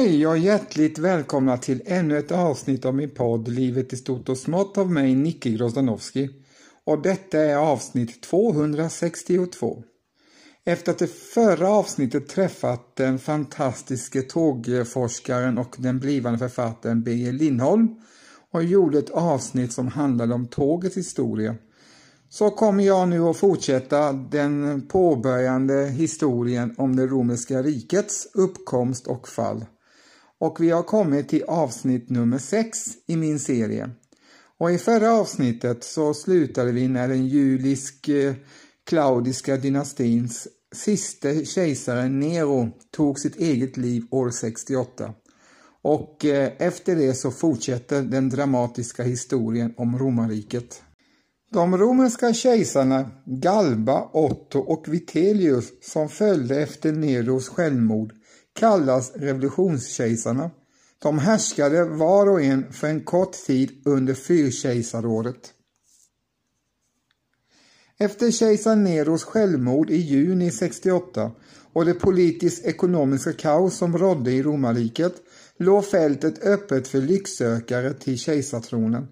Hej och hjärtligt välkomna till ännu ett avsnitt av min podd Livet i stort och smått av mig, Nicke Grozdanowski. Och detta är avsnitt 262. Efter att det förra avsnittet träffat den fantastiske tågforskaren och den blivande författaren Birger Lindholm och gjorde ett avsnitt som handlade om tågets historia så kommer jag nu att fortsätta den påbörjande historien om det romerska rikets uppkomst och fall. Och vi har kommit till avsnitt nummer 6 i min serie. Och i förra avsnittet så slutade vi när den julisk-klaudiska eh, dynastins siste kejsare Nero tog sitt eget liv år 68. Och eh, efter det så fortsätter den dramatiska historien om romarriket. De romerska kejsarna Galba, Otto och Vitellius som följde efter Neros självmord kallas revolutionskejsarna. De härskade var och en för en kort tid under fyrkejsaråret. Efter kejsar Neros självmord i juni 68 och det politiskt-ekonomiska kaos som rådde i romarriket låg fältet öppet för lycksökare till kejsartronen.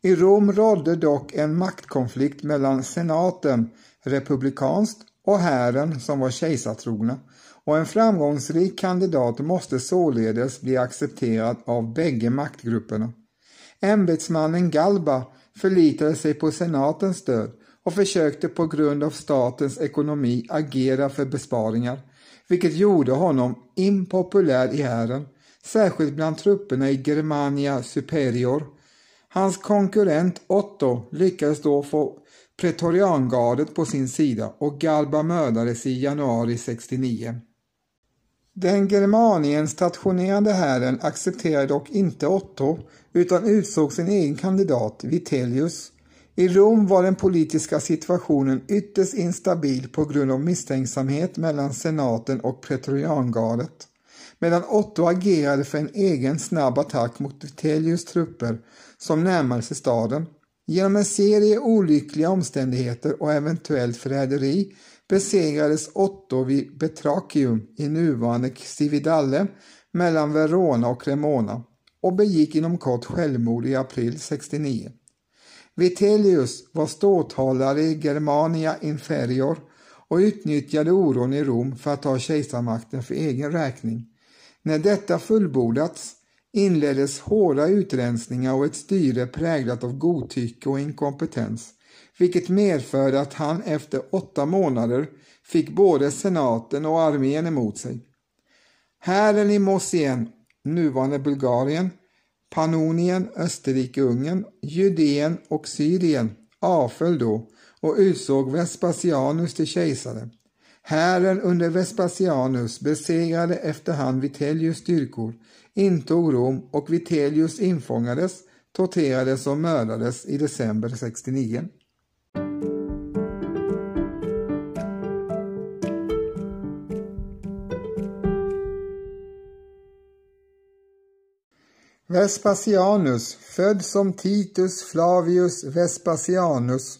I Rom rådde dock en maktkonflikt mellan senaten, republikanskt, och hären som var kejsartrogna och en framgångsrik kandidat måste således bli accepterad av bägge maktgrupperna. Ämbetsmannen Galba förlitade sig på senatens stöd och försökte på grund av statens ekonomi agera för besparingar, vilket gjorde honom impopulär i hären, särskilt bland trupperna i Germania Superior Hans konkurrent Otto lyckades då få pretoriangardet på sin sida och Galba mördades i januari 69. Den Germanien stationerade hären accepterade dock inte Otto utan utsåg sin egen kandidat, Vitellius. I Rom var den politiska situationen ytterst instabil på grund av misstänksamhet mellan senaten och pretoriangardet. Medan Otto agerade för en egen snabb attack mot Vitellius trupper som närmade sig staden. Genom en serie olyckliga omständigheter och eventuellt förräderi besegrades Otto vid Betrakium i nuvarande Cividale mellan Verona och Cremona och begick inom kort självmord i april 69. Vitellius var ståthållare i Germania Inferior och utnyttjade oron i Rom för att ta kejsarmakten för egen räkning. När detta fullbordats inleddes hårda utrensningar och ett styre präglat av godtycke och inkompetens, vilket medförde att han efter åtta månader fick både senaten och armén emot sig. Hären i Mosien, nuvarande Bulgarien, Pannonien, Österrike-Ungern, Judeen och Syrien avföll då och utsåg Vespasianus till kejsare. Hären under Vespasianus besegrade efterhand Vitellius styrkor, intog Rom och Vitellius infångades, torterades och mördades i december 69. Vespasianus, född som Titus Flavius Vespasianus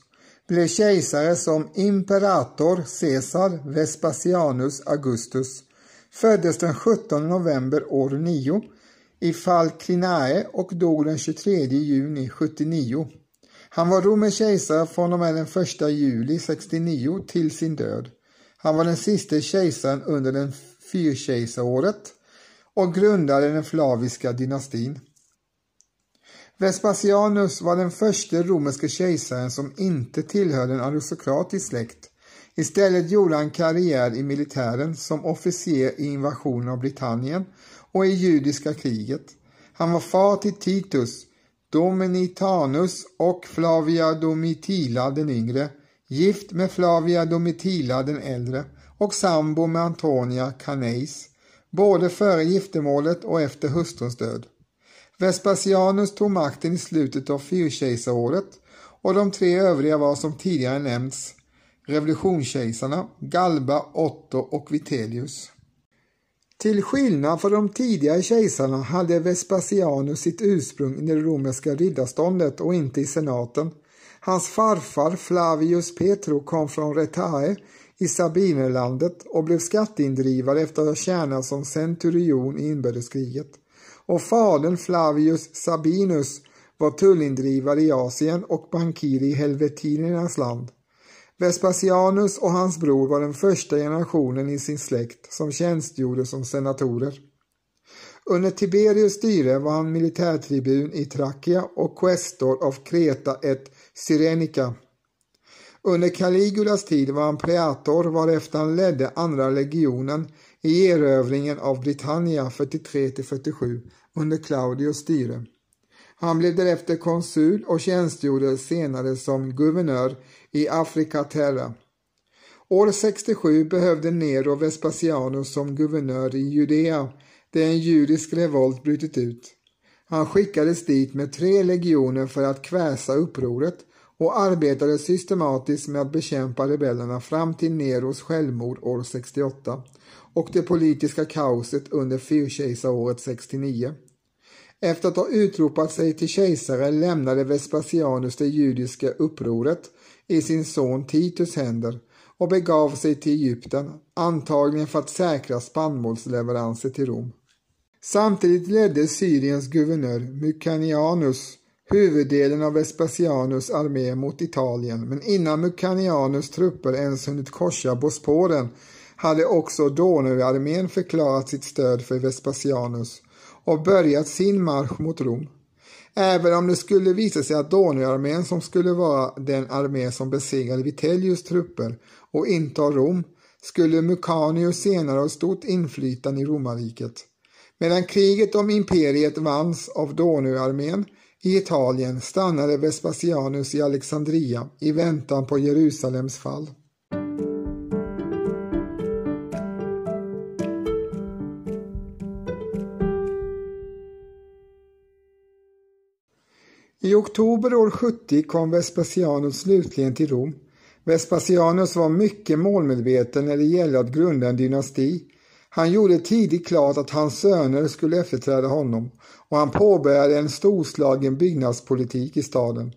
blev kejsare som imperator Caesar Vespasianus Augustus föddes den 17 november år 9 i Falklinae och dog den 23 juni 79. Han var romersk kejsare från och med den 1 juli 69 till sin död. Han var den sista kejsaren under den fyrkejsaråret och grundade den flaviska dynastin. Vespasianus var den första romerske kejsaren som inte tillhörde en aristokratisk släkt. Istället gjorde han karriär i militären som officer i invasionen av Britannien och i judiska kriget. Han var far till Titus, Dominitanus och Flavia Domitila den yngre, gift med Flavia Domitila den äldre och sambo med Antonia Caneis både före giftermålet och efter hustruns död. Vespasianus tog makten i slutet av fyrkejsaråret och de tre övriga var som tidigare nämnts revolutionskejsarna Galba, Otto och Vitellius. Till skillnad från de tidigare kejsarna hade Vespasianus sitt ursprung i det romerska riddarståndet och inte i senaten. Hans farfar Flavius Petro kom från Retae i Sabinerlandet och blev skatteindrivare efter att ha tjänat som centurion i inbördeskriget. Och fadern Flavius Sabinus var tullindrivare i Asien och bankir i helvetinernas land. Vespasianus och hans bror var den första generationen i sin släkt som tjänstgjorde som senatorer. Under Tiberius styre var han militärtribun i Trakia och questor av Kreta ett Cyrenica. Under Caligulas tid var han preator varefter han ledde andra legionen i erövringen av Britannia 43-47 under Claudius styre. Han blev därefter konsul och tjänstgjorde senare som guvernör i Afrika Terra. År 67 behövde Nero Vespasianus som guvernör i Judea där en judisk revolt brutit ut. Han skickades dit med tre legioner för att kväsa upproret och arbetade systematiskt med att bekämpa rebellerna fram till Neros självmord år 68 och det politiska kaoset under fyrkejsaråret 69. Efter att ha utropat sig till kejsare lämnade Vespasianus det judiska upproret i sin son Titus händer och begav sig till Egypten, antagligen för att säkra spannmålsleveranser till Rom. Samtidigt ledde Syriens guvernör Mykanianus huvuddelen av Vespasianus armé mot Italien, men innan Mucanianus trupper ens hunnit korsa Bosporen hade också Donauarmén förklarat sitt stöd för Vespasianus och börjat sin marsch mot Rom. Även om det skulle visa sig att Donauarmén som skulle vara den armé som besegrade Vitellius trupper och intar Rom skulle Mukanius senare ha stort inflytande i romarriket. Medan kriget om imperiet vanns av Donauarmén i Italien stannade Vespasianus i Alexandria i väntan på Jerusalems fall. I oktober år 70 kom Vespasianus slutligen till Rom. Vespasianus var mycket målmedveten när det gällde att grunda en dynasti. Han gjorde tidigt klart att hans söner skulle efterträda honom och han påbörjade en storslagen byggnadspolitik i staden.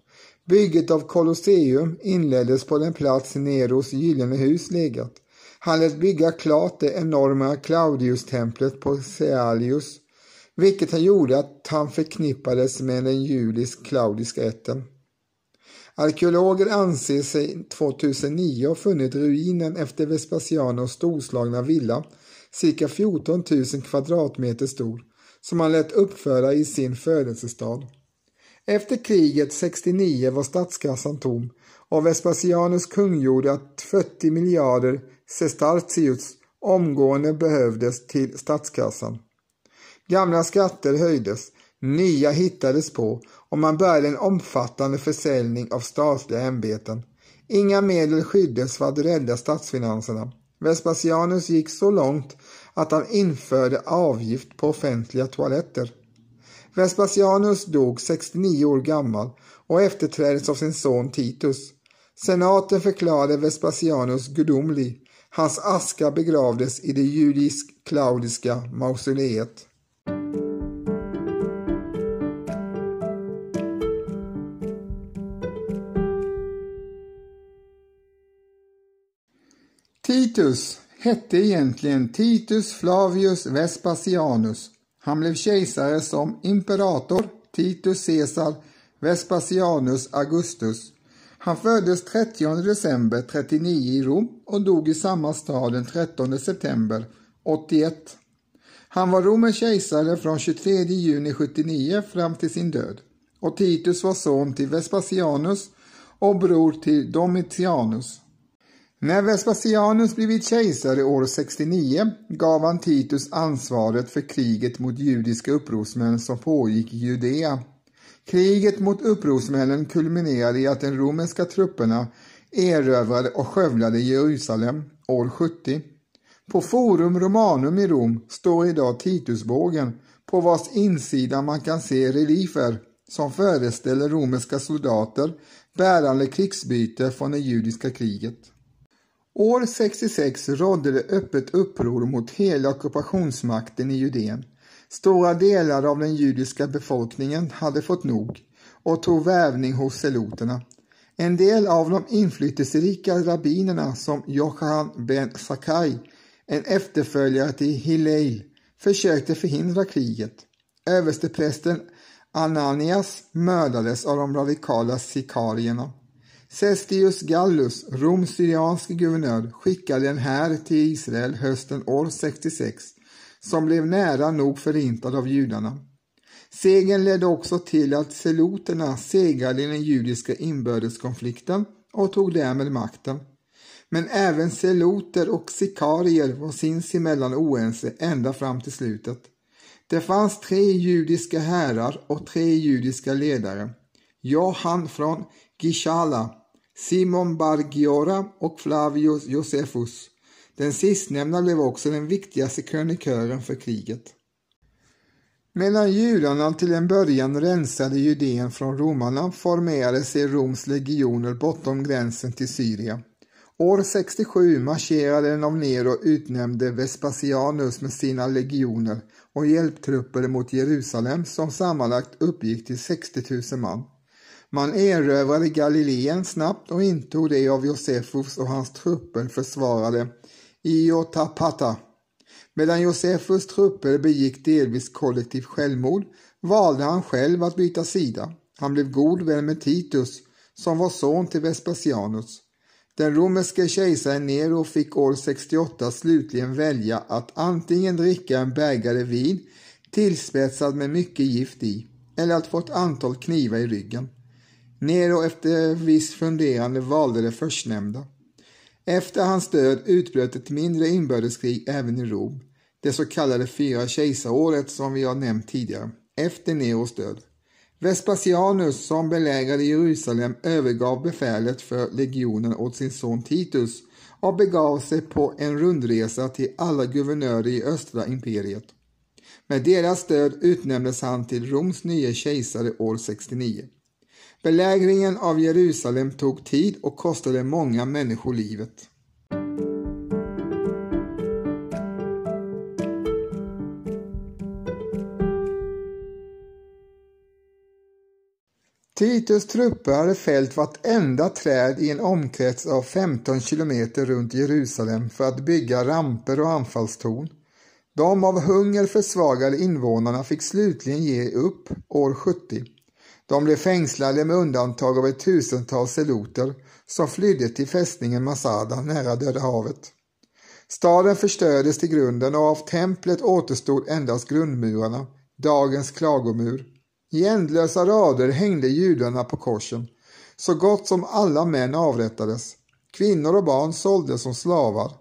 Bygget av Colosseum inleddes på den plats Neros gyllene hus legat. Han lät bygga klart det enorma Claudius-templet på Sealius vilket han gjorde att han förknippades med den judisk-claudiska ätten. Arkeologer anser sig 2009 ha funnit ruinen efter Vespasianos storslagna villa, cirka 14 000 kvadratmeter stor, som han lät uppföra i sin födelsestad. Efter kriget 69 var statskassan tom och Vespasianus kungjorde att 40 miljarder sestertius omgående behövdes till statskassan. Gamla skatter höjdes, nya hittades på och man började en omfattande försäljning av statliga ämbeten. Inga medel skyddes för att rädda statsfinanserna. Vespasianus gick så långt att han införde avgift på offentliga toaletter. Vespasianus dog 69 år gammal och efterträddes av sin son Titus. Senaten förklarade Vespasianus gudomlig. Hans aska begravdes i det judisk-klaudiska mausoleet. Titus hette egentligen Titus Flavius Vespasianus. Han blev kejsare som imperator Titus Caesar Vespasianus Augustus. Han föddes 30 december 39 i Rom och dog i samma stad den 13 september 81. Han var romersk kejsare från 23 juni 79 fram till sin död och Titus var son till Vespasianus och bror till Domitianus. När Vespasianus blivit kejsare år 69 gav han Titus ansvaret för kriget mot judiska upprorsmän som pågick i Judea. Kriget mot upprorsmännen kulminerade i att de romerska trupperna erövrade och skövlade Jerusalem år 70. På Forum Romanum i Rom står idag Titusbågen på vars insida man kan se reliefer som föreställer romerska soldater bärande krigsbyte från det judiska kriget. År 66 rådde det öppet uppror mot hela ockupationsmakten i Judeen. Stora delar av den judiska befolkningen hade fått nog och tog värvning hos seloterna. En del av de inflytelserika rabbinerna som Johan ben Sakai, en efterföljare till Hillel, försökte förhindra kriget. Översteprästen Ananias mördades av de radikala sikarierna. Cestius Gallus, Roms syrianske guvernör, skickade en här till Israel hösten år 66 som blev nära nog förintad av judarna. Segern ledde också till att seloterna segrade i den judiska inbördeskonflikten och tog därmed makten. Men även seloter och sikarier var sinsemellan oense ända fram till slutet. Det fanns tre judiska herrar och tre judiska ledare. Johan från Gishala, Simon Bar och Flavius Josephus. Den sistnämnda blev också den viktigaste krönikören för kriget. Medan judarna till en början rensade Judeen från romarna formerade sig Roms legioner bortom gränsen till Syrien. År 67 marscherade den av Nero utnämnde Vespasianus med sina legioner och hjälptrupper mot Jerusalem som sammanlagt uppgick till 60 000 man. Man erövrade Galileen snabbt och intog det av Josefus och hans trupper försvarade Iotapata. Medan Josefus trupper begick delvis kollektivt självmord valde han själv att byta sida. Han blev god vän med Titus som var son till Vespasianus. Den romerske kejsaren Nero fick år 68 slutligen välja att antingen dricka en bägare vin tillspetsad med mycket gift i eller att få ett antal knivar i ryggen. Nero efter viss funderande valde det förstnämnda. Efter hans död utbröt ett mindre inbördeskrig även i Rom, det så kallade fyra kejsaråret som vi har nämnt tidigare, efter Neros död. Vespasianus som belägrade Jerusalem övergav befälet för legionen åt sin son Titus och begav sig på en rundresa till alla guvernörer i östra imperiet. Med deras stöd utnämndes han till Roms nya kejsare år 69. Belägringen av Jerusalem tog tid och kostade många människor livet. Titus trupper hade fällt vartenda träd i en omkrets av 15 kilometer runt Jerusalem för att bygga ramper och anfallstorn. De av hunger försvagade invånarna fick slutligen ge upp år 70. De blev fängslade med undantag av ett tusental seloter som flydde till fästningen Masada nära Döda havet. Staden förstördes till grunden och av templet återstod endast grundmurarna, dagens klagomur. I ändlösa rader hängde judarna på korsen. Så gott som alla män avrättades. Kvinnor och barn såldes som slavar.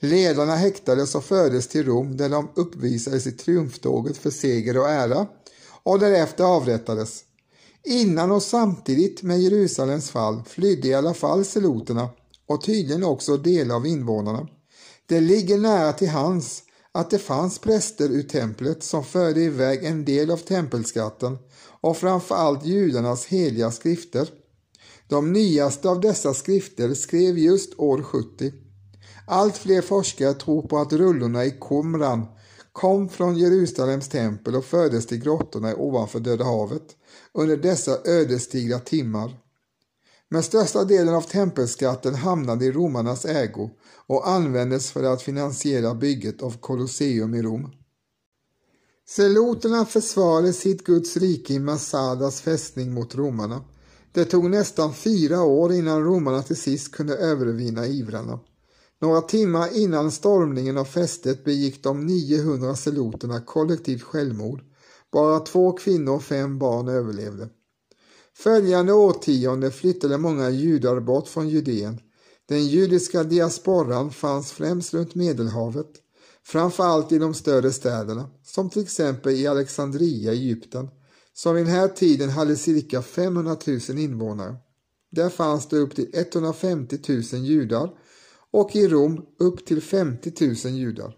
Ledarna häktades och fördes till Rom där de uppvisades i triumftåget för seger och ära och därefter avrättades. Innan och samtidigt med Jerusalems fall flydde i alla fall seloterna och tydligen också delar av invånarna. Det ligger nära till hands att det fanns präster ur templet som förde iväg en del av tempelskatten och framför allt judarnas heliga skrifter. De nyaste av dessa skrifter skrev just år 70. Allt fler forskare tror på att rullorna i Qumran kom från Jerusalems tempel och fördes till grottorna ovanför Döda havet under dessa ödesdigra timmar. Men största delen av tempelskatten hamnade i romarnas ägo och användes för att finansiera bygget av Colosseum i Rom. Seloterna försvarade sitt Guds rike i Massadas fästning mot romarna. Det tog nästan fyra år innan romarna till sist kunde övervinna ivrarna. Några timmar innan stormningen av fästet begick de 900 seloterna kollektivt självmord. Bara två kvinnor och fem barn överlevde. Följande årtionde flyttade många judar bort från Judeen. Den judiska diasporan fanns främst runt Medelhavet, framförallt i de större städerna, som till exempel i Alexandria i Egypten, som vid den här tiden hade cirka 500 000 invånare. Där fanns det upp till 150 000 judar och i Rom upp till 50 000 judar.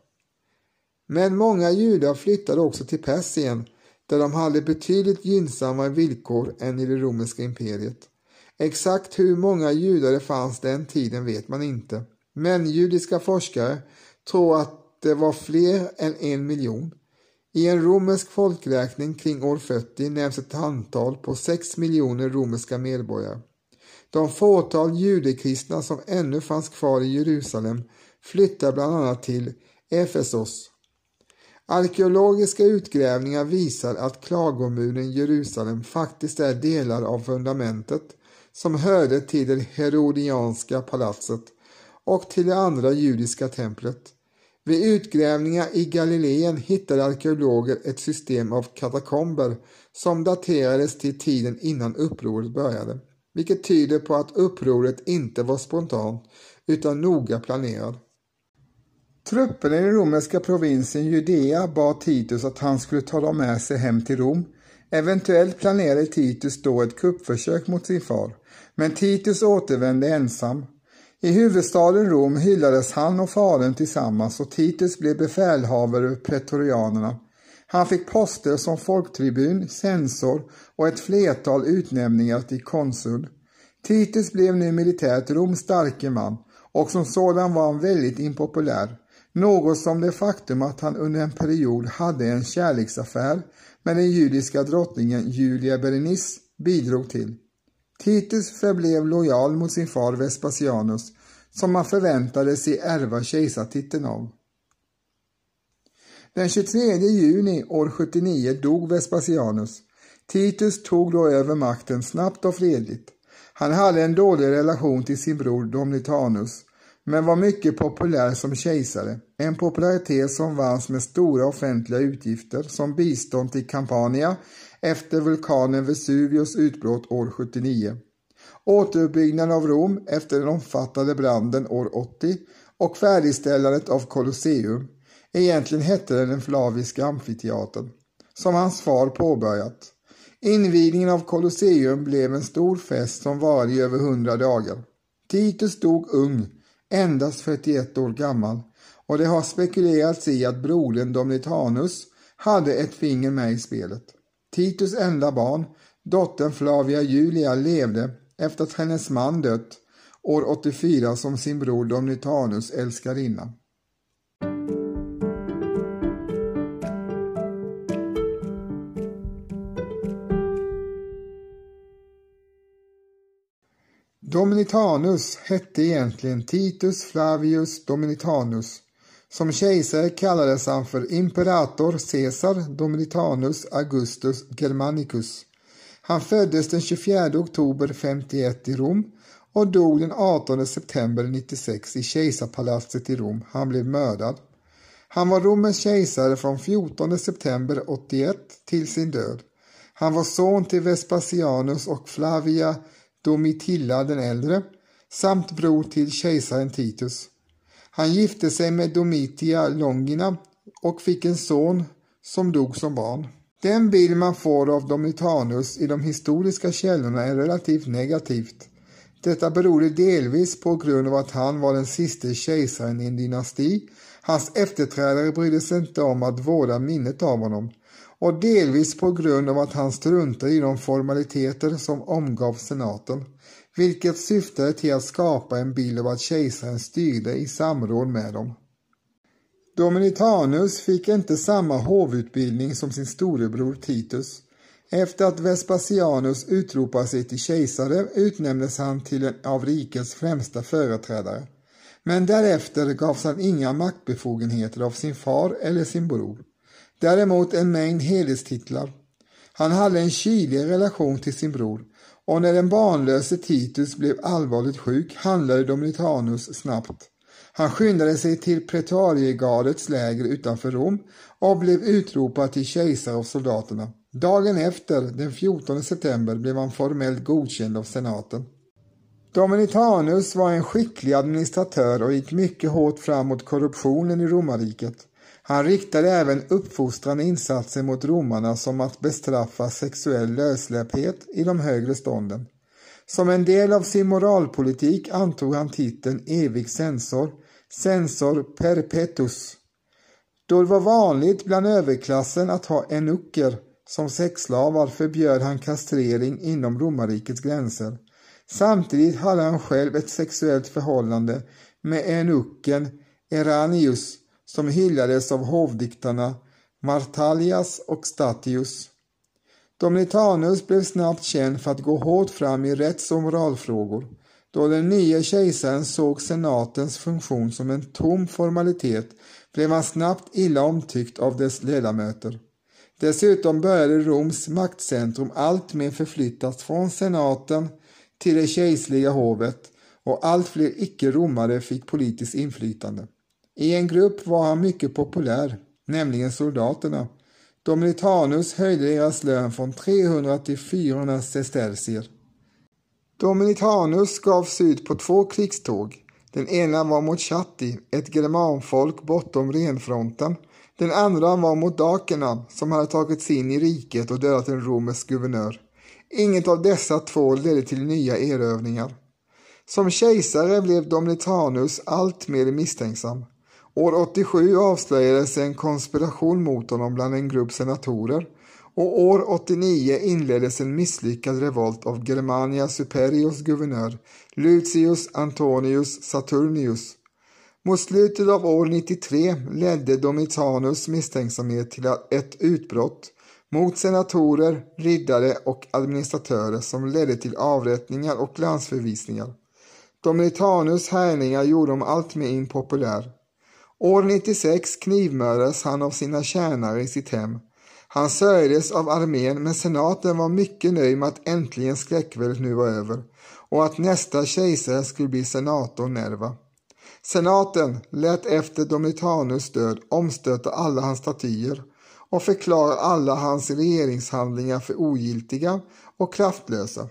Men många judar flyttade också till Persien där de hade betydligt gynnsammare villkor än i det romerska imperiet. Exakt hur många judar det fanns den tiden vet man inte, men judiska forskare tror att det var fler än en miljon. I en romersk folkräkning kring år 40 nämns ett antal på 6 miljoner romerska medborgare. De fåtal judekristna som ännu fanns kvar i Jerusalem flyttade bland annat till Efesos. Arkeologiska utgrävningar visar att klagomuren Jerusalem faktiskt är delar av fundamentet som hörde till det herodianska palatset och till det andra judiska templet. Vid utgrävningar i Galileen hittade arkeologer ett system av katakomber som daterades till tiden innan upproret började, vilket tyder på att upproret inte var spontant utan noga planerat. Trupperna i den romerska provinsen Judea bad Titus att han skulle ta dem med sig hem till Rom. Eventuellt planerade Titus då ett kuppförsök mot sin far, men Titus återvände ensam. I huvudstaden Rom hyllades han och fadern tillsammans och Titus blev befälhavare över pretorianerna. Han fick poster som folktribun, censor och ett flertal utnämningar till konsul. Titus blev nu militärt Roms starke man och som sådan var han väldigt impopulär. Något som det faktum att han under en period hade en kärleksaffär med den judiska drottningen Julia Berenice bidrog till. Titus förblev lojal mot sin far Vespasianus som man förväntade sig ärva kejsartiteln av. Den 23 juni år 79 dog Vespasianus. Titus tog då över makten snabbt och fredligt. Han hade en dålig relation till sin bror Domnitanus, men var mycket populär som kejsare, en popularitet som vanns med stora offentliga utgifter som bistånd till Campania efter vulkanen Vesuvius utbrott år 79, återuppbyggnaden av Rom efter den omfattande branden år 80 och färdigställandet av Colosseum, egentligen hette den den Flaviska amfiteatern, som hans far påbörjat. Invigningen av Colosseum blev en stor fest som varade i över hundra dagar. Titus dog ung endast 41 år gammal och det har spekulerats i att brodern Domnitanus hade ett finger med i spelet. Titus enda barn, dottern Flavia Julia, levde efter att hennes man dött år 84 som sin bror Domnitanus älskarinna. Dominitanus hette egentligen Titus Flavius Dominitanus. Som kejsare kallades han för Imperator Caesar Dominitanus Augustus Germanicus. Han föddes den 24 oktober 51 i Rom och dog den 18 september 96 i kejsarpalatset i Rom. Han blev mördad. Han var Romens kejsare från 14 september 81 till sin död. Han var son till Vespasianus och Flavia Domitilla den äldre samt bror till kejsaren Titus. Han gifte sig med Domitia Longina och fick en son som dog som barn. Den bild man får av Domitanus i de historiska källorna är relativt negativt. Detta berodde delvis på grund av att han var den sista kejsaren i en dynasti. Hans efterträdare brydde sig inte om att vårda minnet av honom och delvis på grund av att han struntade i de formaliteter som omgav senaten, vilket syftade till att skapa en bild av att kejsaren styrde i samråd med dem. Dominitanus fick inte samma hovutbildning som sin storebror Titus. Efter att Vespasianus utropade sig till kejsare utnämndes han till en av rikets främsta företrädare. Men därefter gavs han inga maktbefogenheter av sin far eller sin bror. Däremot en mängd hederstitlar. Han hade en kylig relation till sin bror och när den barnlöse Titus blev allvarligt sjuk handlade Domitianus snabbt. Han skyndade sig till pretoriegardets läger utanför Rom och blev utropad till kejsare av soldaterna. Dagen efter, den 14 september, blev han formellt godkänd av senaten. Dominitanus var en skicklig administratör och gick mycket hårt fram mot korruptionen i romarriket. Han riktade även uppfostrande insatser mot romarna som att bestraffa sexuell lössläpphet i de högre stånden. Som en del av sin moralpolitik antog han titeln evig censor, censor perpetus. Då det var vanligt bland överklassen att ha enucker som sexslavar förbjöd han kastrering inom romarrikets gränser. Samtidigt hade han själv ett sexuellt förhållande med enucken Eranius som hyllades av hovdiktarna Martalias och Statius. Domitianus blev snabbt känd för att gå hårt fram i rätts och moralfrågor. Då den nya kejsaren såg senatens funktion som en tom formalitet blev han snabbt illa omtyckt av dess ledamöter. Dessutom började Roms maktcentrum alltmer förflyttas från senaten till det kejserliga hovet och allt fler icke-romare fick politiskt inflytande. I en grupp var han mycket populär, nämligen soldaterna. Dominitanus höjde deras lön från 300 till 400 sestercier. Dominitanus gavs ut på två krigståg. Den ena var mot Chatti, ett germanfolk bortom renfronten. Den andra var mot dakerna som hade tagit sig in i riket och dödat en romersk guvernör. Inget av dessa två ledde till nya erövringar. Som kejsare blev Dominitanus allt mer misstänksam. År 87 avslöjades en konspiration mot honom bland en grupp senatorer och år 89 inleddes en misslyckad revolt av Germania Superiors guvernör Lucius Antonius Saturnius. Mot slutet av år 93 ledde Domitianus misstänksamhet till ett utbrott mot senatorer, riddare och administratörer som ledde till avrättningar och landsförvisningar. Domitianus härjningar gjorde honom alltmer impopulär. År 96 knivmördades han av sina tjänare i sitt hem. Han sörjdes av armén men senaten var mycket nöjd med att äntligen skräckväldet nu var över och att nästa kejsare skulle bli senator Nerva. Senaten lät efter Domitianus död omstöta alla hans statyer och förklara alla hans regeringshandlingar för ogiltiga och kraftlösa.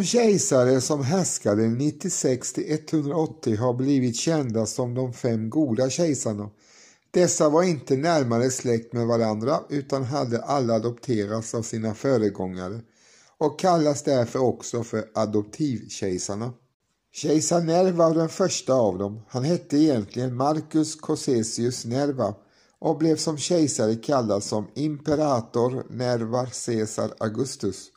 De kejsare som härskade 96 till 180 har blivit kända som de fem goda kejsarna. Dessa var inte närmare släkt med varandra utan hade alla adopterats av sina föregångare och kallas därför också för adoptivkejsarna. Kejsar Nerva var den första av dem. Han hette egentligen Marcus Cossesius Nerva och blev som kejsare kallad som Imperator Nervar Caesar Augustus.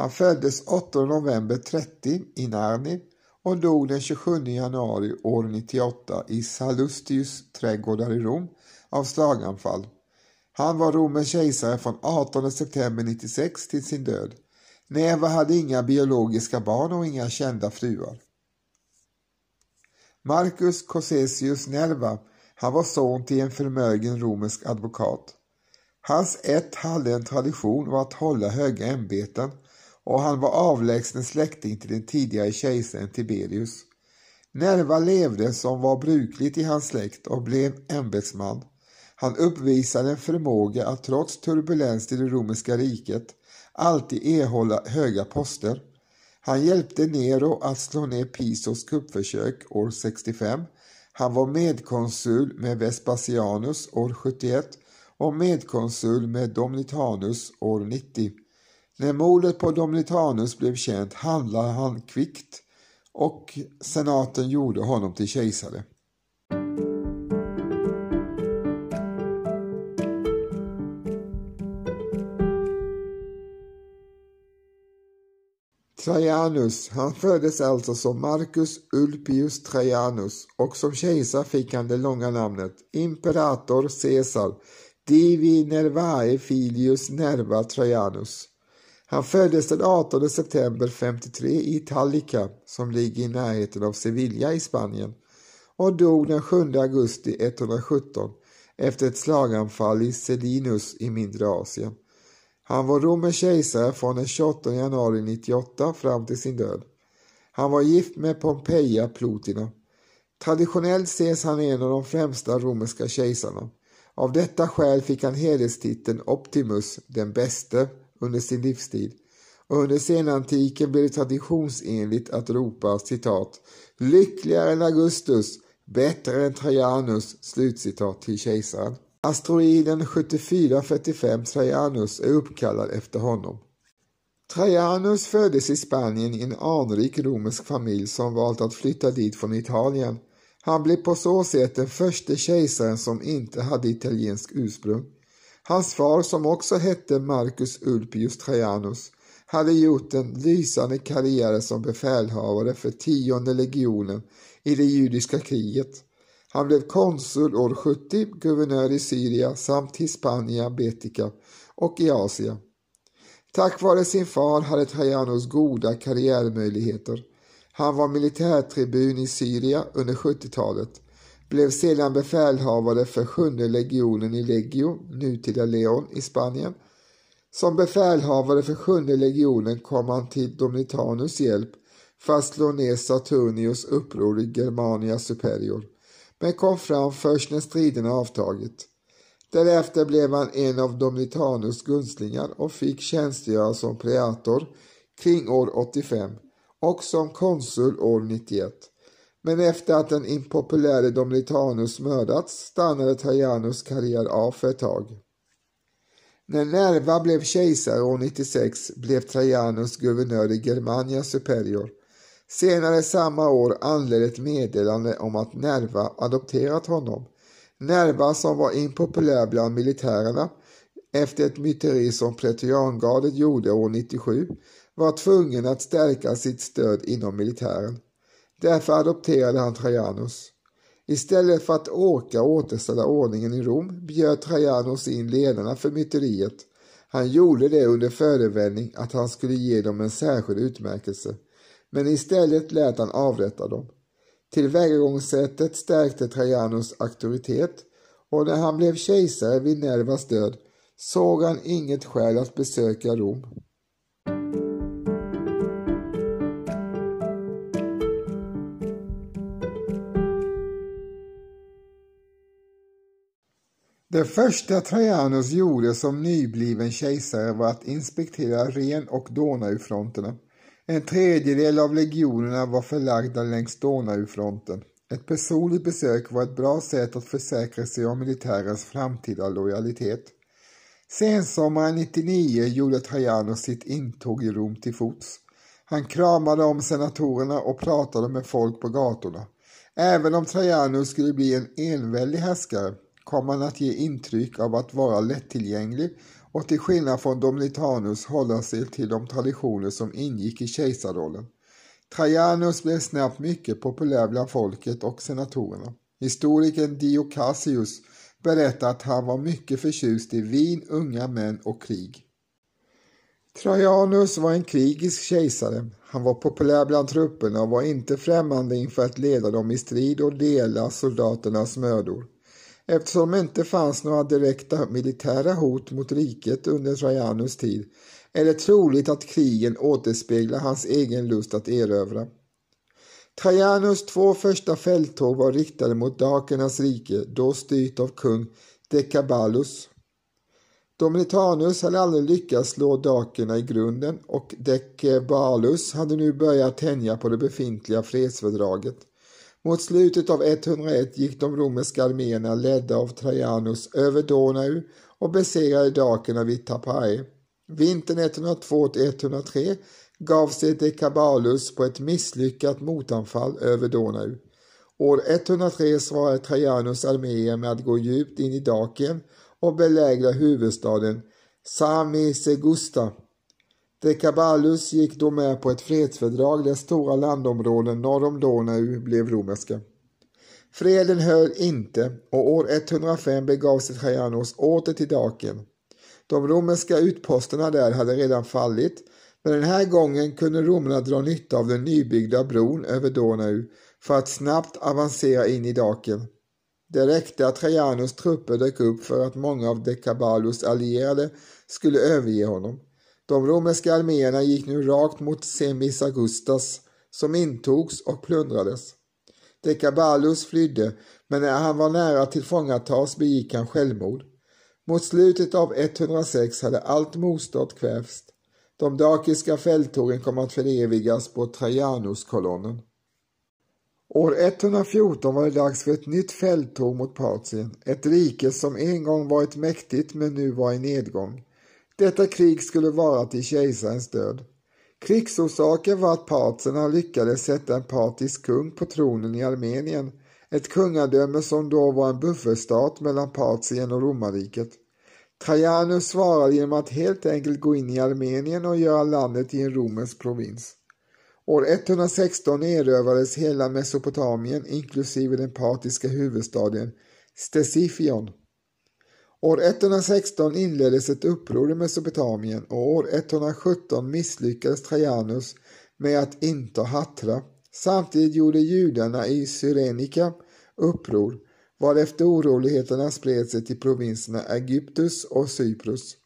Han föddes 8 november 30 i Narni och dog den 27 januari år 98 i Sallustius trädgårdar i Rom av slaganfall. Han var Romens kejsare från 18 september 96 till sin död. Neva hade inga biologiska barn och inga kända fruar. Marcus Cossesius Nerva, han var son till en förmögen romersk advokat. Hans ett hade en tradition var att hålla höga ämbeten och han var avlägsen släkting till den tidigare kejsaren Tiberius. Nerva levde som var brukligt i hans släkt och blev ämbetsman. Han uppvisade en förmåga att trots turbulens i det romerska riket alltid erhålla höga poster. Han hjälpte Nero att slå ner Pisos kuppförsök år 65. Han var medkonsul med Vespasianus år 71 och medkonsul med Domitianus år 90. När mordet på Domitianus blev känt handlade han kvickt och senaten gjorde honom till kejsare. Trajanus, han föddes alltså som Marcus Ulpius Trajanus och som kejsar fick han det långa namnet Imperator Caesar Divi Nervae Filius Nerva Trajanus. Han föddes den 18 september 53 i Tallica, som ligger i närheten av Sevilla i Spanien och dog den 7 augusti 117 efter ett slaganfall i Selinus i mindre Asien. Han var romersk kejsare från den 28 januari 98 fram till sin död. Han var gift med Pompeia Plotina. Traditionellt ses han en av de främsta romerska kejsarna. Av detta skäl fick han hederstiteln Optimus, den bäste, under sin livstid och under senantiken blev det traditionsenligt att ropa citat ”lyckligare än Augustus, bättre än Trajanus” slutcitat till kejsaren. Asteroiden 7445 Trajanus är uppkallad efter honom. Trajanus föddes i Spanien i en anrik romersk familj som valt att flytta dit från Italien. Han blev på så sätt den första kejsaren som inte hade italiensk ursprung. Hans far, som också hette Marcus Ulpius Trajanus, hade gjort en lysande karriär som befälhavare för tionde legionen i det judiska kriget. Han blev konsul år 70, guvernör i Syrien samt Hispania, Betica och i Asien. Tack vare sin far hade Trajanus goda karriärmöjligheter. Han var militärtribun i Syrien under 70-talet, blev sedan befälhavare för sjunde legionen i Legio, nutida Leon, i Spanien. Som befälhavare för sjunde legionen kom han till Dominitanus hjälp för att slå ner Saturnius uppror i Germania Superior, men kom fram först när striderna avtagit. Därefter blev han en av Dominitanus gunstlingar och fick tjänstgöra som preator kring år 85 och som konsul år 91. Men efter att den impopuläre Domlitanus mördats stannade Trajanus karriär av för ett tag. När Nerva blev kejsare år 96 blev Trajanus guvernör i Germania Superior. Senare samma år anlände ett meddelande om att Nerva adopterat honom Nerva som var impopulär bland militärerna efter ett myteri som Pretoriangardet gjorde år 97 var tvungen att stärka sitt stöd inom militären. Därför adopterade han Trajanus. Istället för att åka och återställa ordningen i Rom bjöd Trajanus in ledarna för myteriet. Han gjorde det under förevändning att han skulle ge dem en särskild utmärkelse, men istället lät han avrätta dem. Tillvägagångssättet stärkte Trajanus auktoritet och när han blev kejsare vid Nervas död såg han inget skäl att besöka Rom. Det första Trajanus gjorde som nybliven kejsare var att inspektera Ren och Donaufronterna. En tredjedel av legionerna var förlagda längs Donaufronten. Ett personligt besök var ett bra sätt att försäkra sig om militärens framtida lojalitet. Sensommaren 99 gjorde Trajanus sitt intåg i Rom till fots. Han kramade om senatorerna och pratade med folk på gatorna. Även om Trajanus skulle bli en enväldig härskare kom han att ge intryck av att vara lättillgänglig och till skillnad från Dominitanus hålla sig till de traditioner som ingick i kejsarrollen. Trajanus blev snabbt mycket populär bland folket och senatorerna. Historikern Dio Cassius berättar att han var mycket förtjust i vin, unga män och krig. Trajanus var en krigisk kejsare. Han var populär bland trupperna och var inte främmande inför att leda dem i strid och dela soldaternas mödor. Eftersom det inte fanns några direkta militära hot mot riket under Trajanus tid är det troligt att krigen återspeglar hans egen lust att erövra. Trajanus två första fälttåg var riktade mot Dakernas rike, då styrt av kung Decabalus. Dominitanus hade aldrig lyckats slå dakerna i grunden och Decabalus hade nu börjat tänja på det befintliga fredsfördraget. Mot slutet av 101 gick de romerska arméerna ledda av Trajanus över Donau och besegrade dakerna vid Tapai. Vintern 102-103 gav sig Decabalus på ett misslyckat motanfall över Donau. År 103 svarade Trajanus arméer med att gå djupt in i Dakien och belägra huvudstaden Samisegusta Decabalus gick då med på ett fredsfördrag där stora landområden norr om Donau blev romerska. Freden höll inte och år 105 begav sig Trajanus åter till Daken. De romerska utposterna där hade redan fallit men den här gången kunde romarna dra nytta av den nybyggda bron över Donau för att snabbt avancera in i Daken. Det räckte att Trajanus trupper dök upp för att många av Decabalus allierade skulle överge honom. De romerska arméerna gick nu rakt mot Semis Augustas som intogs och plundrades. Decabalus flydde, men när han var nära att tillfångatas begick han självmord. Mot slutet av 106 hade allt motstånd kvävts. De dakiska fälttågen kom att förevigas på Trajanus-kolonnen. År 114 var det dags för ett nytt fälttåg mot Patien, ett rike som en gång varit mäktigt men nu var i nedgång. Detta krig skulle vara till kejsarens död. Krigsorsaken var att partierna lyckades sätta en partisk kung på tronen i Armenien, ett kungadöme som då var en buffertstat mellan Partien och romarriket. Trajanus svarade genom att helt enkelt gå in i Armenien och göra landet till en romersk provins. År 116 erövrades hela Mesopotamien inklusive den partiska huvudstaden Stesifion. År 116 inleddes ett uppror i Mesopotamien och år 117 misslyckades Trajanus med att inta Hatra. Samtidigt gjorde judarna i Syrenika uppror varefter oroligheterna spred sig till provinserna Egyptus och Cyprus.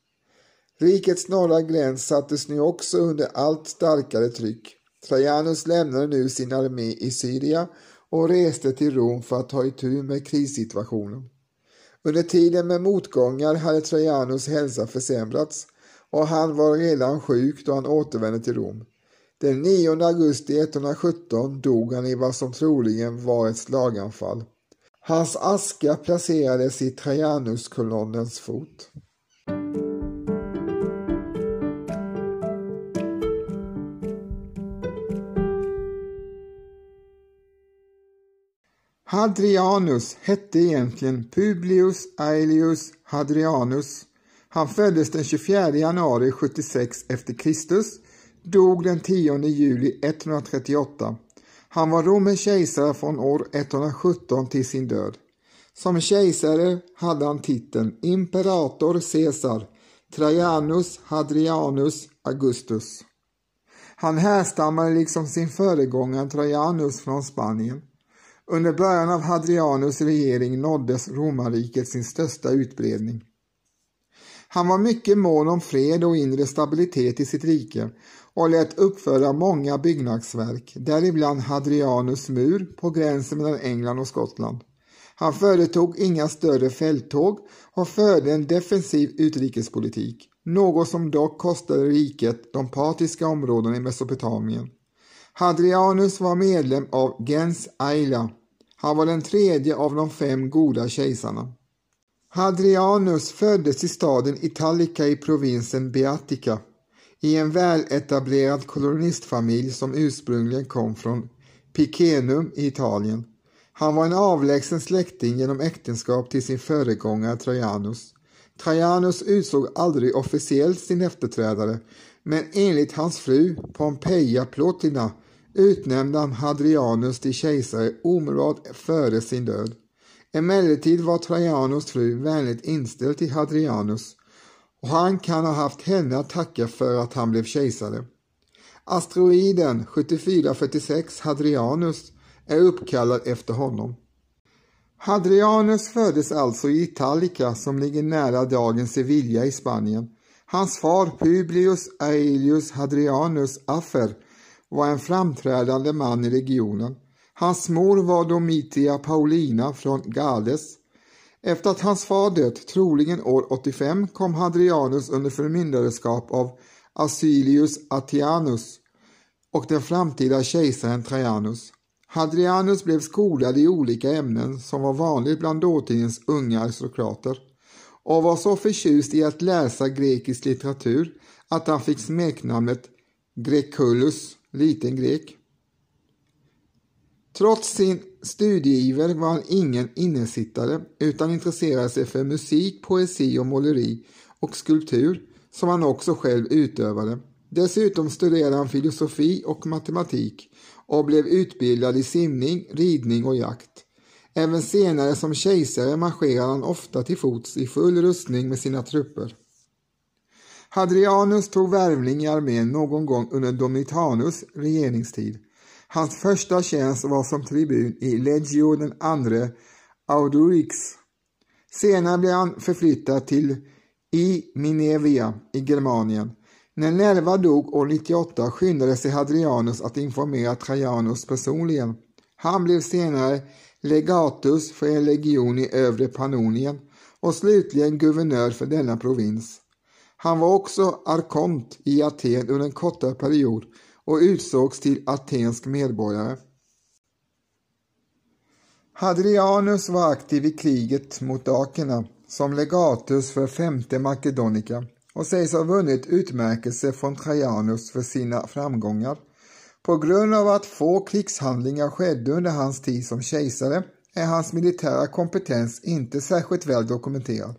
Rikets norra gräns sattes nu också under allt starkare tryck. Trajanus lämnade nu sin armé i Syrien och reste till Rom för att ta itu med krissituationen. Under tiden med motgångar hade Trajanus hälsa försämrats och han var redan sjuk då han återvände till Rom. Den 9 augusti 117 dog han i vad som troligen var ett slaganfall. Hans aska placerades i Trajanuskolonnens fot. Hadrianus hette egentligen Publius Aelius Hadrianus. Han föddes den 24 januari 76 efter Kristus, dog den 10 juli 138. Han var romersk kejsare från år 117 till sin död. Som kejsare hade han titeln Imperator Caesar Trajanus Hadrianus Augustus. Han härstammade liksom sin föregångare Trajanus från Spanien. Under början av Hadrianus regering nåddes romarriket sin största utbredning. Han var mycket mån om fred och inre stabilitet i sitt rike och lät uppföra många byggnadsverk, däribland Hadrianus mur på gränsen mellan England och Skottland. Han företog inga större fälttåg och förde en defensiv utrikespolitik, något som dock kostade riket de partiska områdena i Mesopotamien. Hadrianus var medlem av Gens Aila. Han var den tredje av de fem goda kejsarna. Hadrianus föddes i staden Italica i provinsen Beatica i en väletablerad kolonistfamilj som ursprungligen kom från Picenum i Italien. Han var en avlägsen släkting genom äktenskap till sin föregångare Trajanus. Trajanus utsåg aldrig officiellt sin efterträdare men enligt hans fru Pompeia Plotina utnämnde han Hadrianus till kejsare omedelbart före sin död. Emellertid var Trajanus fru vänligt inställd till Hadrianus och han kan ha haft henne att tacka för att han blev kejsare. Asteroiden 7446 Hadrianus är uppkallad efter honom. Hadrianus föddes alltså i Italica som ligger nära dagens Sevilla i Spanien. Hans far Publius Aelius Hadrianus Affer var en framträdande man i regionen. Hans mor var Domitia Paulina från Gades. Efter att hans far dött, troligen år 85, kom Hadrianus under förmyndarskap av Asilius Atianus och den framtida kejsaren Trajanus. Hadrianus blev skolad i olika ämnen som var vanligt bland dåtidens unga aristokrater och var så förtjust i att läsa grekisk litteratur att han fick smeknamnet Grekulus, liten grek. Trots sin studieiver var han ingen innesittare utan intresserade sig för musik, poesi och måleri och skulptur som han också själv utövade. Dessutom studerade han filosofi och matematik och blev utbildad i simning, ridning och jakt. Även senare som kejsare marscherade han ofta till fots i full rustning med sina trupper. Hadrianus tog värvning i armén någon gång under Domitianus regeringstid. Hans första tjänst var som tribun i Legio den andre Audurix. Senare blev han förflyttad till I Minevia i Germanien. När Nerva dog år 98 skyndade sig Hadrianus att informera Trajanus personligen. Han blev senare legatus för en legion i övre Pannonien och slutligen guvernör för denna provins. Han var också arkont i Aten under en kortare period och utsågs till atensk medborgare. Hadrianus var aktiv i kriget mot dakerna som legatus för femte Makedonica och sägs ha vunnit utmärkelse från Trajanus för sina framgångar. På grund av att få krigshandlingar skedde under hans tid som kejsare är hans militära kompetens inte särskilt väl dokumenterad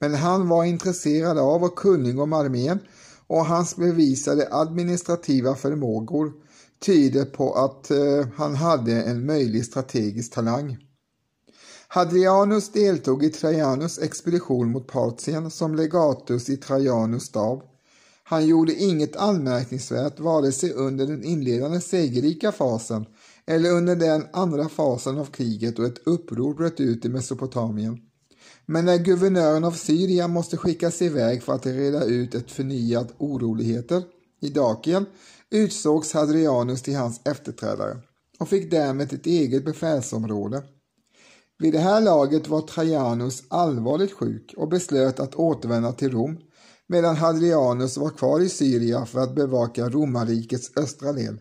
men han var intresserad av och kunnig om armén och hans bevisade administrativa förmågor tyder på att eh, han hade en möjlig strategisk talang. Hadrianus deltog i Trajanus expedition mot Partien som legatus i Trajanus stab. Han gjorde inget anmärkningsvärt vare sig under den inledande segerrika fasen eller under den andra fasen av kriget och ett uppror bröt ut i Mesopotamien. Men när guvernören av Syrien måste skickas iväg för att reda ut ett förnyat oroligheter i Dakien utsågs Hadrianus till hans efterträdare och fick därmed ett eget befälsområde. Vid det här laget var Trajanus allvarligt sjuk och beslöt att återvända till Rom medan Hadrianus var kvar i Syrien för att bevaka romarrikets östra del.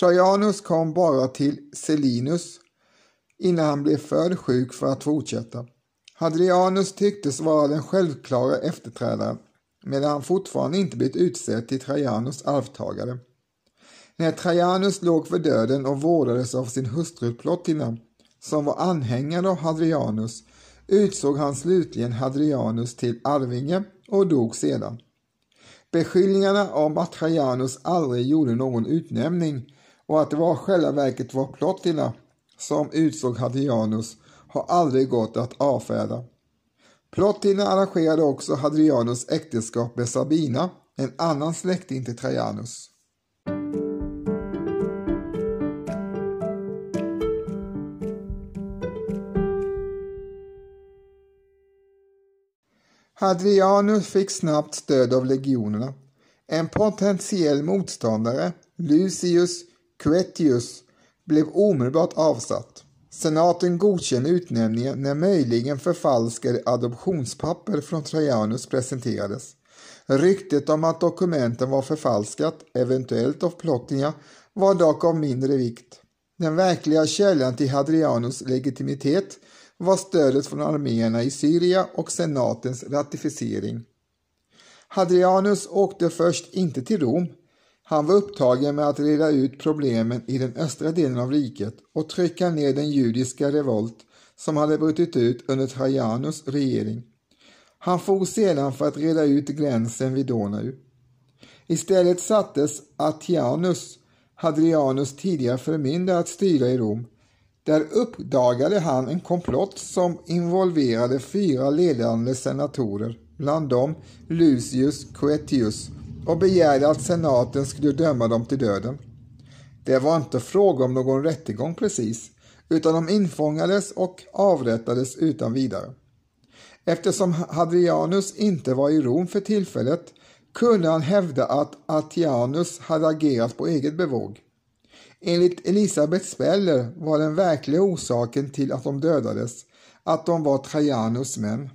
Trajanus kom bara till Selinus innan han blev för sjuk för att fortsätta. Hadrianus tycktes vara den självklara efterträdaren medan han fortfarande inte blivit utsedd till Trajanus arvtagare. När Trajanus låg för döden och vårdades av sin hustru Plotina, som var anhängare av Hadrianus, utsåg han slutligen Hadrianus till arvinge och dog sedan. Beskyllningarna om att Trajanus aldrig gjorde någon utnämning och att det var själva verket var Plotina som utsåg Hadrianus har aldrig gått att avfärda. Plotina arrangerade också Hadrianus äktenskap med Sabina, en annan släkting till Trajanus. Hadrianus fick snabbt stöd av legionerna. En potentiell motståndare, Lucius Quetius, blev omedelbart avsatt. Senaten godkände utnämningen när möjligen förfalskade adoptionspapper från Trajanus presenterades. Ryktet om att dokumenten var förfalskat, eventuellt av Plotinia, var dock av mindre vikt. Den verkliga källan till Hadrianus legitimitet var stödet från arméerna i Syrien och senatens ratificering. Hadrianus åkte först inte till Rom han var upptagen med att reda ut problemen i den östra delen av riket och trycka ner den judiska revolt som hade brutit ut under Trajanus regering. Han for sedan för att reda ut gränsen vid Donau. Istället sattes Atianus, Hadrianus tidigare förmyndare, att styra i Rom. Där uppdagade han en komplott som involverade fyra ledande senatorer, bland dem Lucius Coetius och begärde att senaten skulle döma dem till döden. Det var inte fråga om någon rättegång precis, utan de infångades och avrättades utan vidare. Eftersom Hadrianus inte var i Rom för tillfället kunde han hävda att Atianus hade agerat på eget bevåg. Enligt Elisabeth Speller var den verkliga orsaken till att de dödades att de var Trajanus män.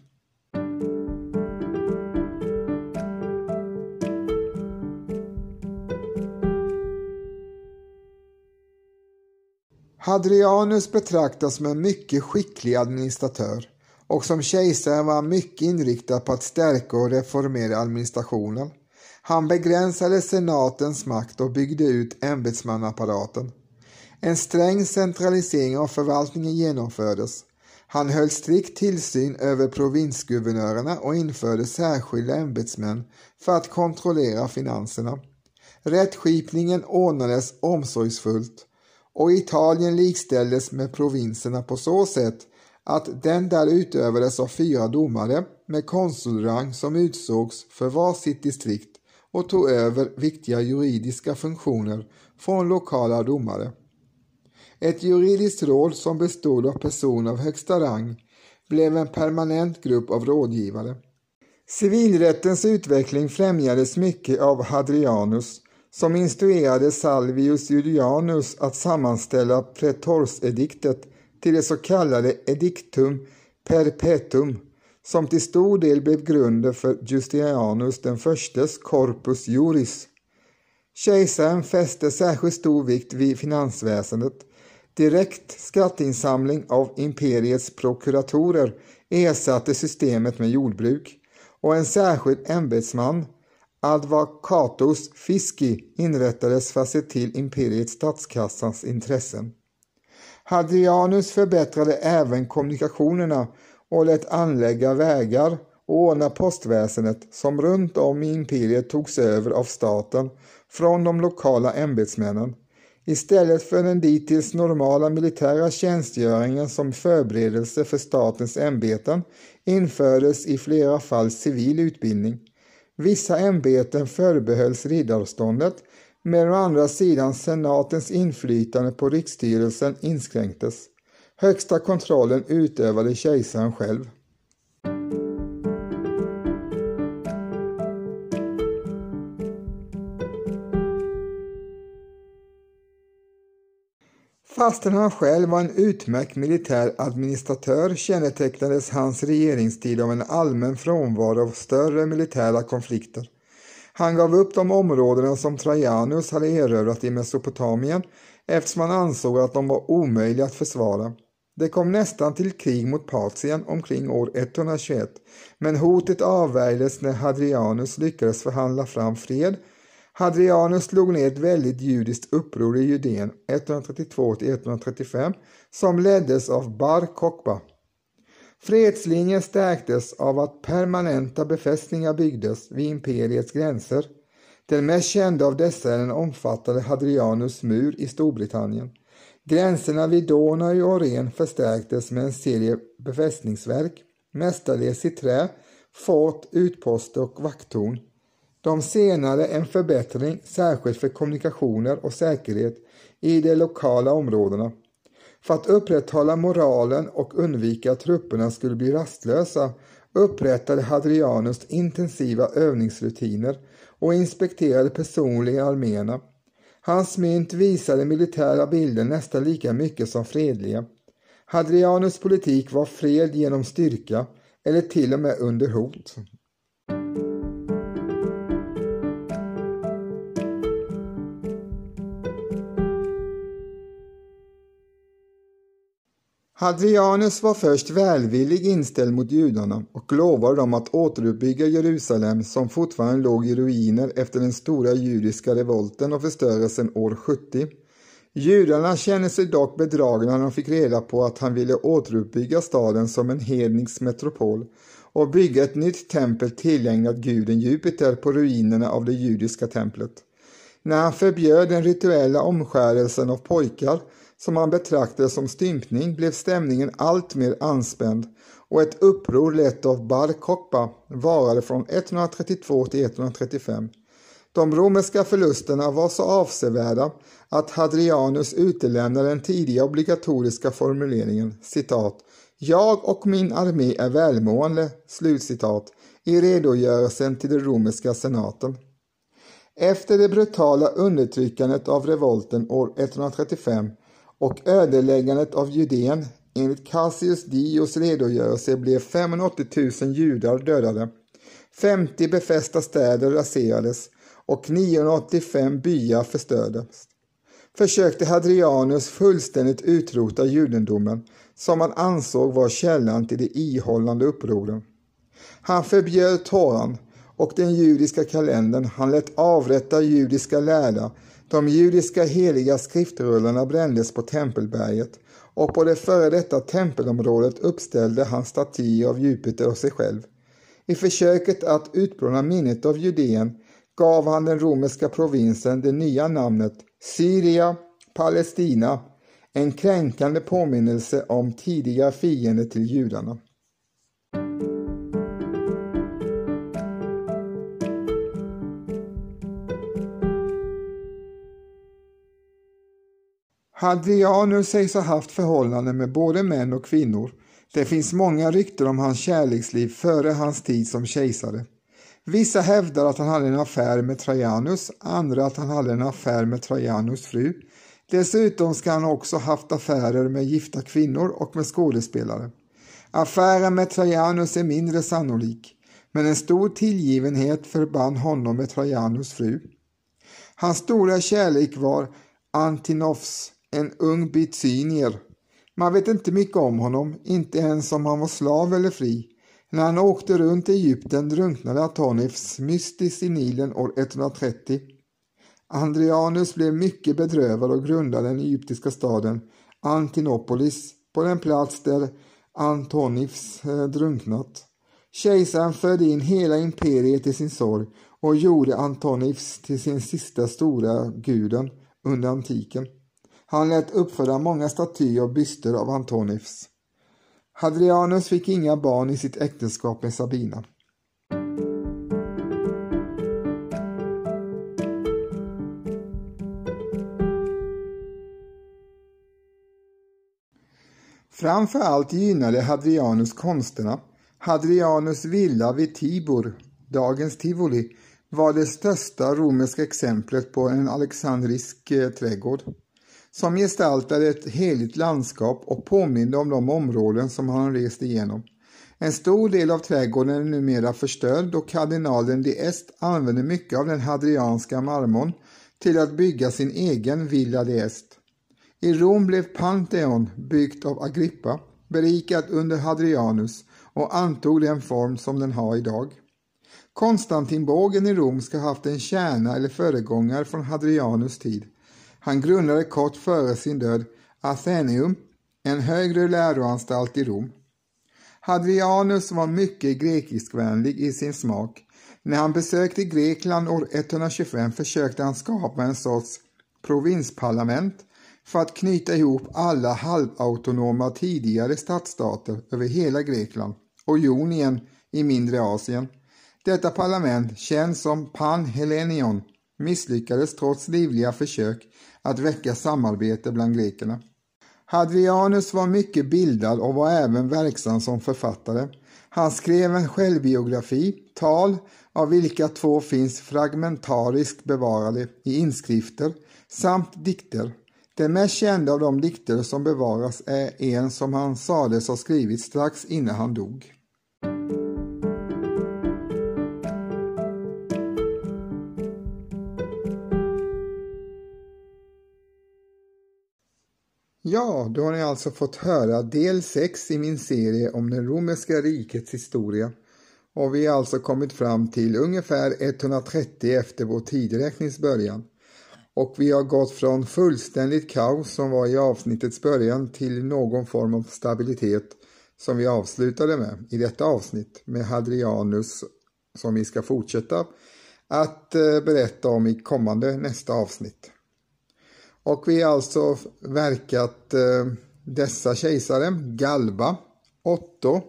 Hadrianus betraktas som en mycket skicklig administratör och som kejsare var han mycket inriktad på att stärka och reformera administrationen. Han begränsade senatens makt och byggde ut ämbetsmannaapparaten. En sträng centralisering av förvaltningen genomfördes. Han höll strikt tillsyn över provinsguvernörerna och införde särskilda ämbetsmän för att kontrollera finanserna. Rättskipningen ordnades omsorgsfullt och Italien likställdes med provinserna på så sätt att den där utövades av fyra domare med konsulrang som utsågs för var sitt distrikt och tog över viktiga juridiska funktioner från lokala domare. Ett juridiskt råd som bestod av personer av högsta rang blev en permanent grupp av rådgivare. Civilrättens utveckling främjades mycket av Hadrianus som instruerade Salvius Julianus att sammanställa pretorsediktet till det så kallade edictum perpetuum som till stor del blev grunden för Justinianus den förstes corpus juris. Kejsaren fäste särskilt stor vikt vid finansväsendet. Direkt skatteinsamling av imperiets prokuratorer ersatte systemet med jordbruk och en särskild ämbetsman Advocatus Fisci inrättades för att se till imperiets statskassans intressen. Hadrianus förbättrade även kommunikationerna och lät anlägga vägar och ordna postväsendet som runt om i imperiet togs över av staten från de lokala ämbetsmännen istället för den dittills normala militära tjänstgöringen som förberedelse för statens ämbeten infördes i flera fall civil utbildning. Vissa ämbeten förbehölls riddarståndet medan å andra sidan senatens inflytande på riksstyrelsen inskränktes. Högsta kontrollen utövade kejsaren själv. Fastän han själv var en utmärkt militär administratör kännetecknades hans regeringstid av en allmän frånvaro av större militära konflikter. Han gav upp de områdena som Trajanus hade erövrat i Mesopotamien eftersom han ansåg att de var omöjliga att försvara. Det kom nästan till krig mot Patien omkring år 121 men hotet avvärjdes när Hadrianus lyckades förhandla fram fred Hadrianus slog ner ett väldigt judiskt uppror i Judeen 132-135 som leddes av Bar Kokba. Fredslinjen stärktes av att permanenta befästningar byggdes vid imperiets gränser. Den mest kända av dessa är den omfattande Hadrianus mur i Storbritannien. Gränserna vid Donau och Ren förstärktes med en serie befästningsverk, mestadels i trä, fort, utposter och vakttorn. De senare en förbättring särskilt för kommunikationer och säkerhet i de lokala områdena. För att upprätthålla moralen och undvika att trupperna skulle bli rastlösa upprättade Hadrianus intensiva övningsrutiner och inspekterade personligen arméerna. Hans mynt visade militära bilder nästan lika mycket som fredliga. Hadrianus politik var fred genom styrka eller till och med under hot. Hadrianus var först välvillig inställd mot judarna och lovade dem att återuppbygga Jerusalem som fortfarande låg i ruiner efter den stora judiska revolten och förstörelsen år 70. Judarna kände sig dock bedragna när de fick reda på att han ville återuppbygga staden som en hednisk metropol och bygga ett nytt tempel tillägnat guden Jupiter på ruinerna av det judiska templet. När han förbjöd den rituella omskärelsen av pojkar som han betraktade som stympning blev stämningen alltmer anspänd och ett uppror lett av Bar varade från 132 till 135. De romerska förlusterna var så avsevärda att Hadrianus utelämnade den tidiga obligatoriska formuleringen citat ”Jag och min armé är välmående” slutcitat i redogörelsen till den romerska senaten. Efter det brutala undertryckandet av revolten år 135 och ödeläggandet av Judeen. Enligt Cassius Dios redogörelse blev 580 000 judar dödade. 50 befästa städer raserades och 985 byar förstördes. Försökte Hadrianus fullständigt utrota judendomen som han ansåg var källan till de ihållande upproren. Han förbjöd Toran och den judiska kalendern, han lät avrätta judiska lärda de judiska heliga skriftrullarna brändes på Tempelberget och på det före detta tempelområdet uppställde han statyer av Jupiter och sig själv. I försöket att utplåna minnet av Judeen gav han den romerska provinsen det nya namnet Syria Palestina, en kränkande påminnelse om tidiga fiender till judarna. Hadrianus sägs ha haft förhållanden med både män och kvinnor. Det finns många rykten om hans kärleksliv före hans tid som kejsare. Vissa hävdar att han hade en affär med Trajanus, andra att han hade en affär med Trajanus fru. Dessutom ska han också haft affärer med gifta kvinnor och med skådespelare. Affären med Trajanus är mindre sannolik, men en stor tillgivenhet förband honom med Trajanus fru. Hans stora kärlek var Antinofs, en ung bitsynier. Man vet inte mycket om honom, inte ens om han var slav eller fri. När han åkte runt i Egypten drunknade Atonifs mystiskt i Nilen år 130. Andrianus blev mycket bedrövad och grundade den egyptiska staden Antinopolis på den plats där Antonifs eh, drunknat. Kejsaren förde in hela imperiet i sin sorg och gjorde Antonivs till sin sista stora guden under antiken. Han lät uppföra många statyer och byster av Antonivs. Hadrianus fick inga barn i sitt äktenskap med Sabina. Framför allt gynnade Hadrianus konsterna. Hadrianus villa vid Tibur, dagens Tivoli, var det största romerska exemplet på en alexandrisk eh, trädgård som gestaltade ett heligt landskap och påminde om de områden som han rest igenom. En stor del av trädgården är numera förstörd och kardinalen de Est använde mycket av den hadrianska marmorn till att bygga sin egen Villa de Est. I Rom blev Pantheon byggt av Agrippa, berikat under Hadrianus och antog den form som den har idag. Konstantinbågen i Rom ska ha haft en kärna eller föregångare från Hadrianus tid. Han grundade kort före sin död Atheneum, en högre läroanstalt i Rom. Hadrianus var mycket grekiskvänlig i sin smak. När han besökte Grekland år 125 försökte han skapa en sorts provinsparlament för att knyta ihop alla halvautonoma tidigare stadsstater över hela Grekland och Jonien i mindre Asien. Detta parlament, känt som Panhellenion, misslyckades trots livliga försök att väcka samarbete bland grekerna. Hadrianus var mycket bildad och var även verksam som författare. Han skrev en självbiografi, tal, av vilka två finns fragmentariskt bevarade i inskrifter, samt dikter. Den mest kända av de dikter som bevaras är en som han sades ha skrivit strax innan han dog. Ja, då har ni alltså fått höra del 6 i min serie om det romerska rikets historia. Och vi har alltså kommit fram till ungefär 130 efter vår tideräknings början. Och vi har gått från fullständigt kaos som var i avsnittets början till någon form av stabilitet som vi avslutade med i detta avsnitt med Hadrianus som vi ska fortsätta att eh, berätta om i kommande nästa avsnitt. Och vi har alltså verkat eh, dessa kejsare, Galba, Otto,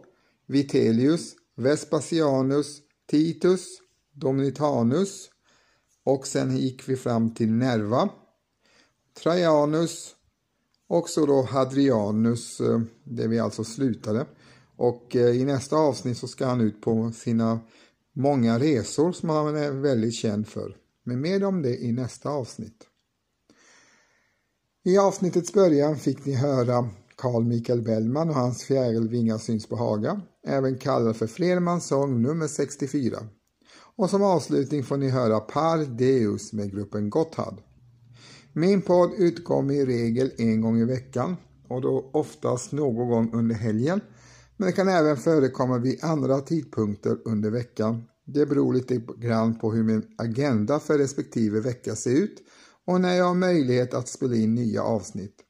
Vitellius, Vespasianus, Titus, Dominitanus och sen gick vi fram till Nerva, Trajanus och så då Hadrianus, eh, där vi alltså slutade. Och eh, i nästa avsnitt så ska han ut på sina många resor som han är väldigt känd för. Men mer om det i nästa avsnitt. I avsnittets början fick ni höra Carl Michael Bellman och hans Fjärilvingar syns på Haga, även kallad för Flermans sång nummer 64. Och som avslutning får ni höra Par Deus med gruppen Gotthard. Min podd utkommer i regel en gång i veckan och då oftast någon gång under helgen. Men det kan även förekomma vid andra tidpunkter under veckan. Det beror lite grann på hur min agenda för respektive vecka ser ut och när jag har möjlighet att spela in nya avsnitt.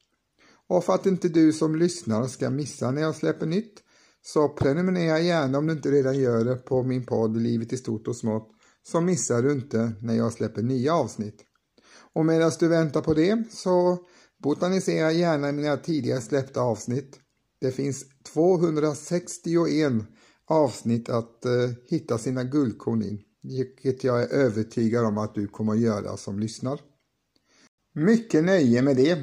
Och för att inte du som lyssnar ska missa när jag släpper nytt så prenumerera gärna om du inte redan gör det på min podd Livet i stort och smått så missar du inte när jag släpper nya avsnitt. Och medan du väntar på det så botanisera gärna i mina tidigare släppta avsnitt. Det finns 261 avsnitt att eh, hitta sina guldkorn i, vilket jag är övertygad om att du kommer att göra som lyssnar. Mycket nöje med det.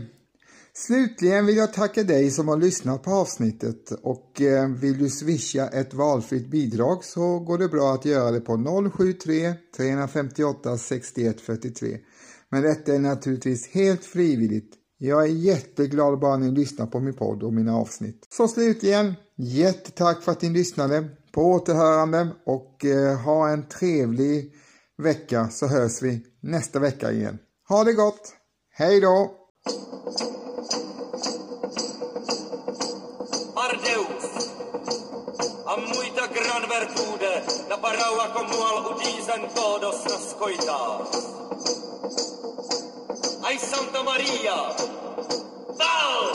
Slutligen vill jag tacka dig som har lyssnat på avsnittet och eh, vill du swisha ett valfritt bidrag så går det bra att göra det på 073 358 61 43. Men detta är naturligtvis helt frivilligt. Jag är jätteglad bara ni lyssnar på min podd och mina avsnitt. Så slutligen, jättetack för att ni lyssnade. På återhörande och eh, ha en trevlig vecka så hörs vi nästa vecka igen. Ha det gott! Hej do. Pardeus! A můj tak ranver půjde, na barau jako mual udízen todos na skojtá. Aj Santa Maria! Dál!